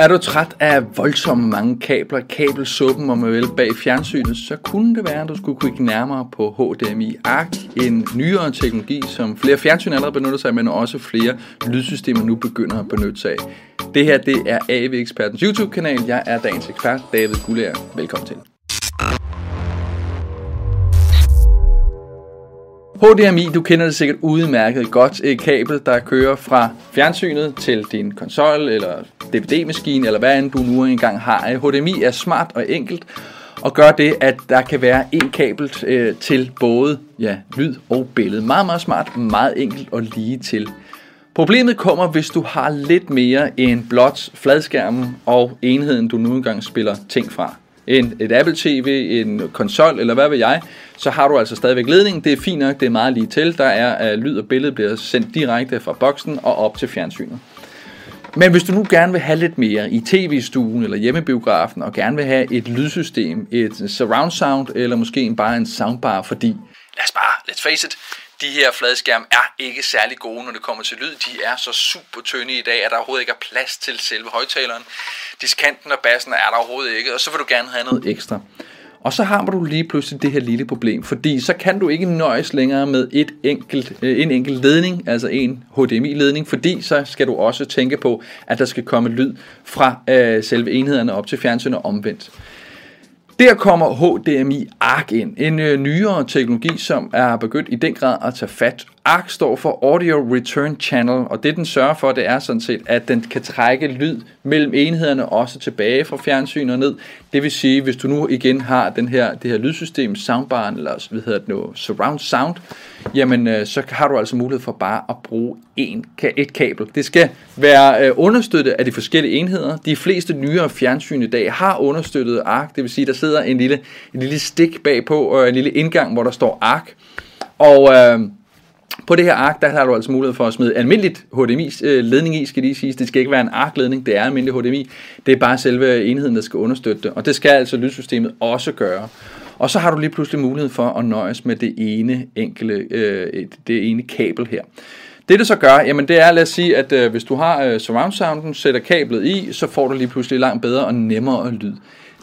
Er du træt af voldsomme mange kabler, kabelsuppen om man vil bag fjernsynet, så kunne det være, at du skulle kigge nærmere på HDMI ARC, en nyere teknologi, som flere fjernsyn allerede benytter sig af, men også flere lydsystemer nu begynder at benytte sig af. Det her det er AV Ekspertens YouTube-kanal. Jeg er dagens ekspert, David Gullager. Velkommen til. HDMI, du kender det sikkert udmærket godt. Et kabel, der kører fra fjernsynet til din konsol eller DVD-maskine, eller hvad end du nu engang har. HDMI er smart og enkelt, og gør det, at der kan være en kabel øh, til både ja, lyd og billede. Meget, meget smart, meget enkelt og lige til. Problemet kommer, hvis du har lidt mere end blot fladskærmen og enheden, du nu engang spiller ting fra en, et Apple TV, en konsol eller hvad ved jeg, så har du altså stadigvæk ledningen. Det er fint nok, det er meget lige til. Der er uh, lyd og billede bliver sendt direkte fra boksen og op til fjernsynet. Men hvis du nu gerne vil have lidt mere i tv-stuen eller hjemmebiografen, og gerne vil have et lydsystem, et surround sound, eller måske bare en soundbar, fordi, lad os bare, let's face it, de her fladskærme er ikke særlig gode, når det kommer til lyd. De er så super tynde i dag, at der overhovedet ikke er plads til selve højtaleren. Diskanten og bassen er der overhovedet ikke, og så vil du gerne have noget ekstra. Og så har du lige pludselig det her lille problem, fordi så kan du ikke nøjes længere med et enkelt, øh, en enkelt ledning, altså en HDMI-ledning, fordi så skal du også tænke på, at der skal komme lyd fra øh, selve enhederne op til fjernsynet omvendt. Der kommer HDMI ARC ind, en øh, nyere teknologi, som er begyndt i den grad at tage fat. ARC står for Audio Return Channel, og det den sørger for, det er sådan set, at den kan trække lyd mellem enhederne også tilbage fra fjernsynet og ned. Det vil sige, hvis du nu igen har den her, det her lydsystem, soundbaren, eller hvad hedder det nu, surround sound, jamen øh, så har du altså mulighed for bare at bruge en, et kabel. Det skal være øh, understøttet af de forskellige enheder. De fleste nyere fjernsyn i dag har understøttet ARC, det vil sige, der sidder en lille, en lille stik bagpå og en lille indgang, hvor der står ARC. Og øh, på det her ark, der har du altså mulighed for at smide almindeligt HDMI-ledning øh, i, skal lige sige. Det skal ikke være en ark-ledning, det er almindelig HDMI. Det er bare selve enheden, der skal understøtte det. Og det skal altså lydsystemet også gøre. Og så har du lige pludselig mulighed for at nøjes med det ene enkle, øh, det ene kabel her. Det det så gør, jamen det er, lad os sige, at øh, hvis du har øh, surround sounden, sætter kablet i, så får du lige pludselig langt bedre og nemmere lyd.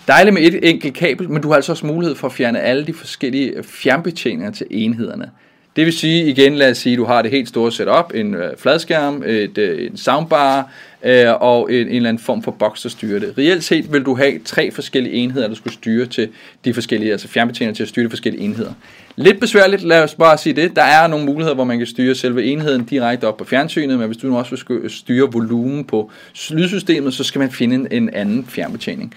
Dejligt med et enkelt kabel, men du har altså også mulighed for at fjerne alle de forskellige fjernbetjeninger til enhederne. Det vil sige, igen lad os sige, du har det helt store setup, en øh, fladskærm, et, øh, en soundbar øh, og en, en eller anden form for boks, der styrer det. Reelt set vil du have tre forskellige enheder, du skulle styre til de forskellige, altså fjernbetjeninger til at styre de forskellige enheder. Lidt besværligt, lad os bare sige det. Der er nogle muligheder, hvor man kan styre selve enheden direkte op på fjernsynet, men hvis du nu også vil styre volumen på lydsystemet, så skal man finde en, en anden fjernbetjening.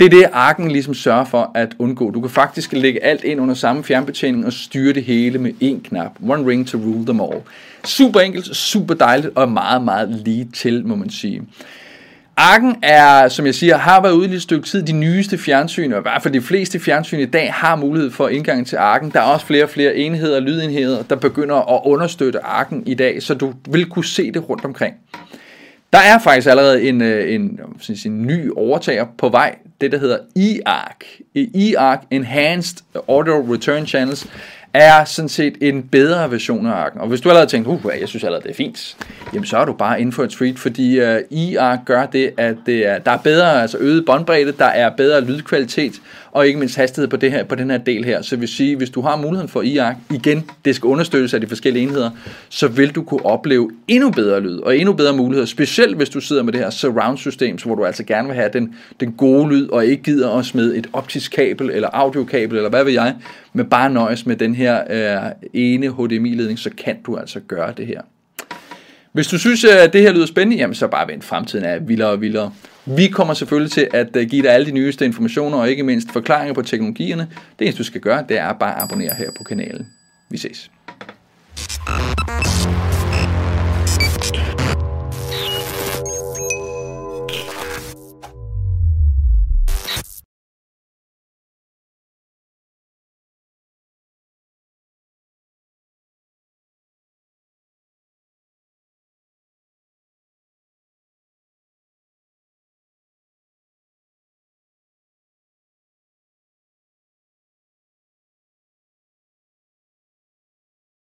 Det er det, arken ligesom sørger for at undgå. Du kan faktisk lægge alt ind under samme fjernbetjening og styre det hele med én knap. One ring to rule them all. Super enkelt, super dejligt og meget, meget lige til, må man sige. Arken er, som jeg siger, har været ude i et stykke tid de nyeste fjernsyn, og i hvert fald de fleste fjernsyn i dag har mulighed for indgang til Arken. Der er også flere og flere enheder, lydenheder, der begynder at understøtte Arken i dag, så du vil kunne se det rundt omkring. Der er faktisk allerede en, øh, en, en, en ny overtager på vej, det der hedder eARC. eARC Enhanced Audio Return Channels er sådan set en bedre version af arken. Og hvis du allerede har tænkt, uh, jeg synes allerede, det er fint, jamen så er du bare inden for et treat, fordi øh, uh, eARC gør det, at det er, der er bedre, altså øget båndbredde, der er bedre lydkvalitet, og ikke mindst hastighed på, det her, på den her del her. Så vil sige, hvis du har muligheden for eARC, igen, det skal understøttes af de forskellige enheder, så vil du kunne opleve endnu bedre lyd, og endnu bedre muligheder, specielt hvis du sidder med det her surround system, hvor du altså gerne vil have den, den gode lyd, og ikke gider at smide et optisk kabel, eller audiokabel, eller hvad ved jeg, men bare nøjes med den her øh, ene HDMI-ledning, så kan du altså gøre det her. Hvis du synes, øh, at det her lyder spændende, jamen så bare vent, fremtiden er vildere og vildere. Vi kommer selvfølgelig til at øh, give dig alle de nyeste informationer, og ikke mindst forklaringer på teknologierne. Det eneste du skal gøre, det er bare at abonnere her på kanalen. Vi ses.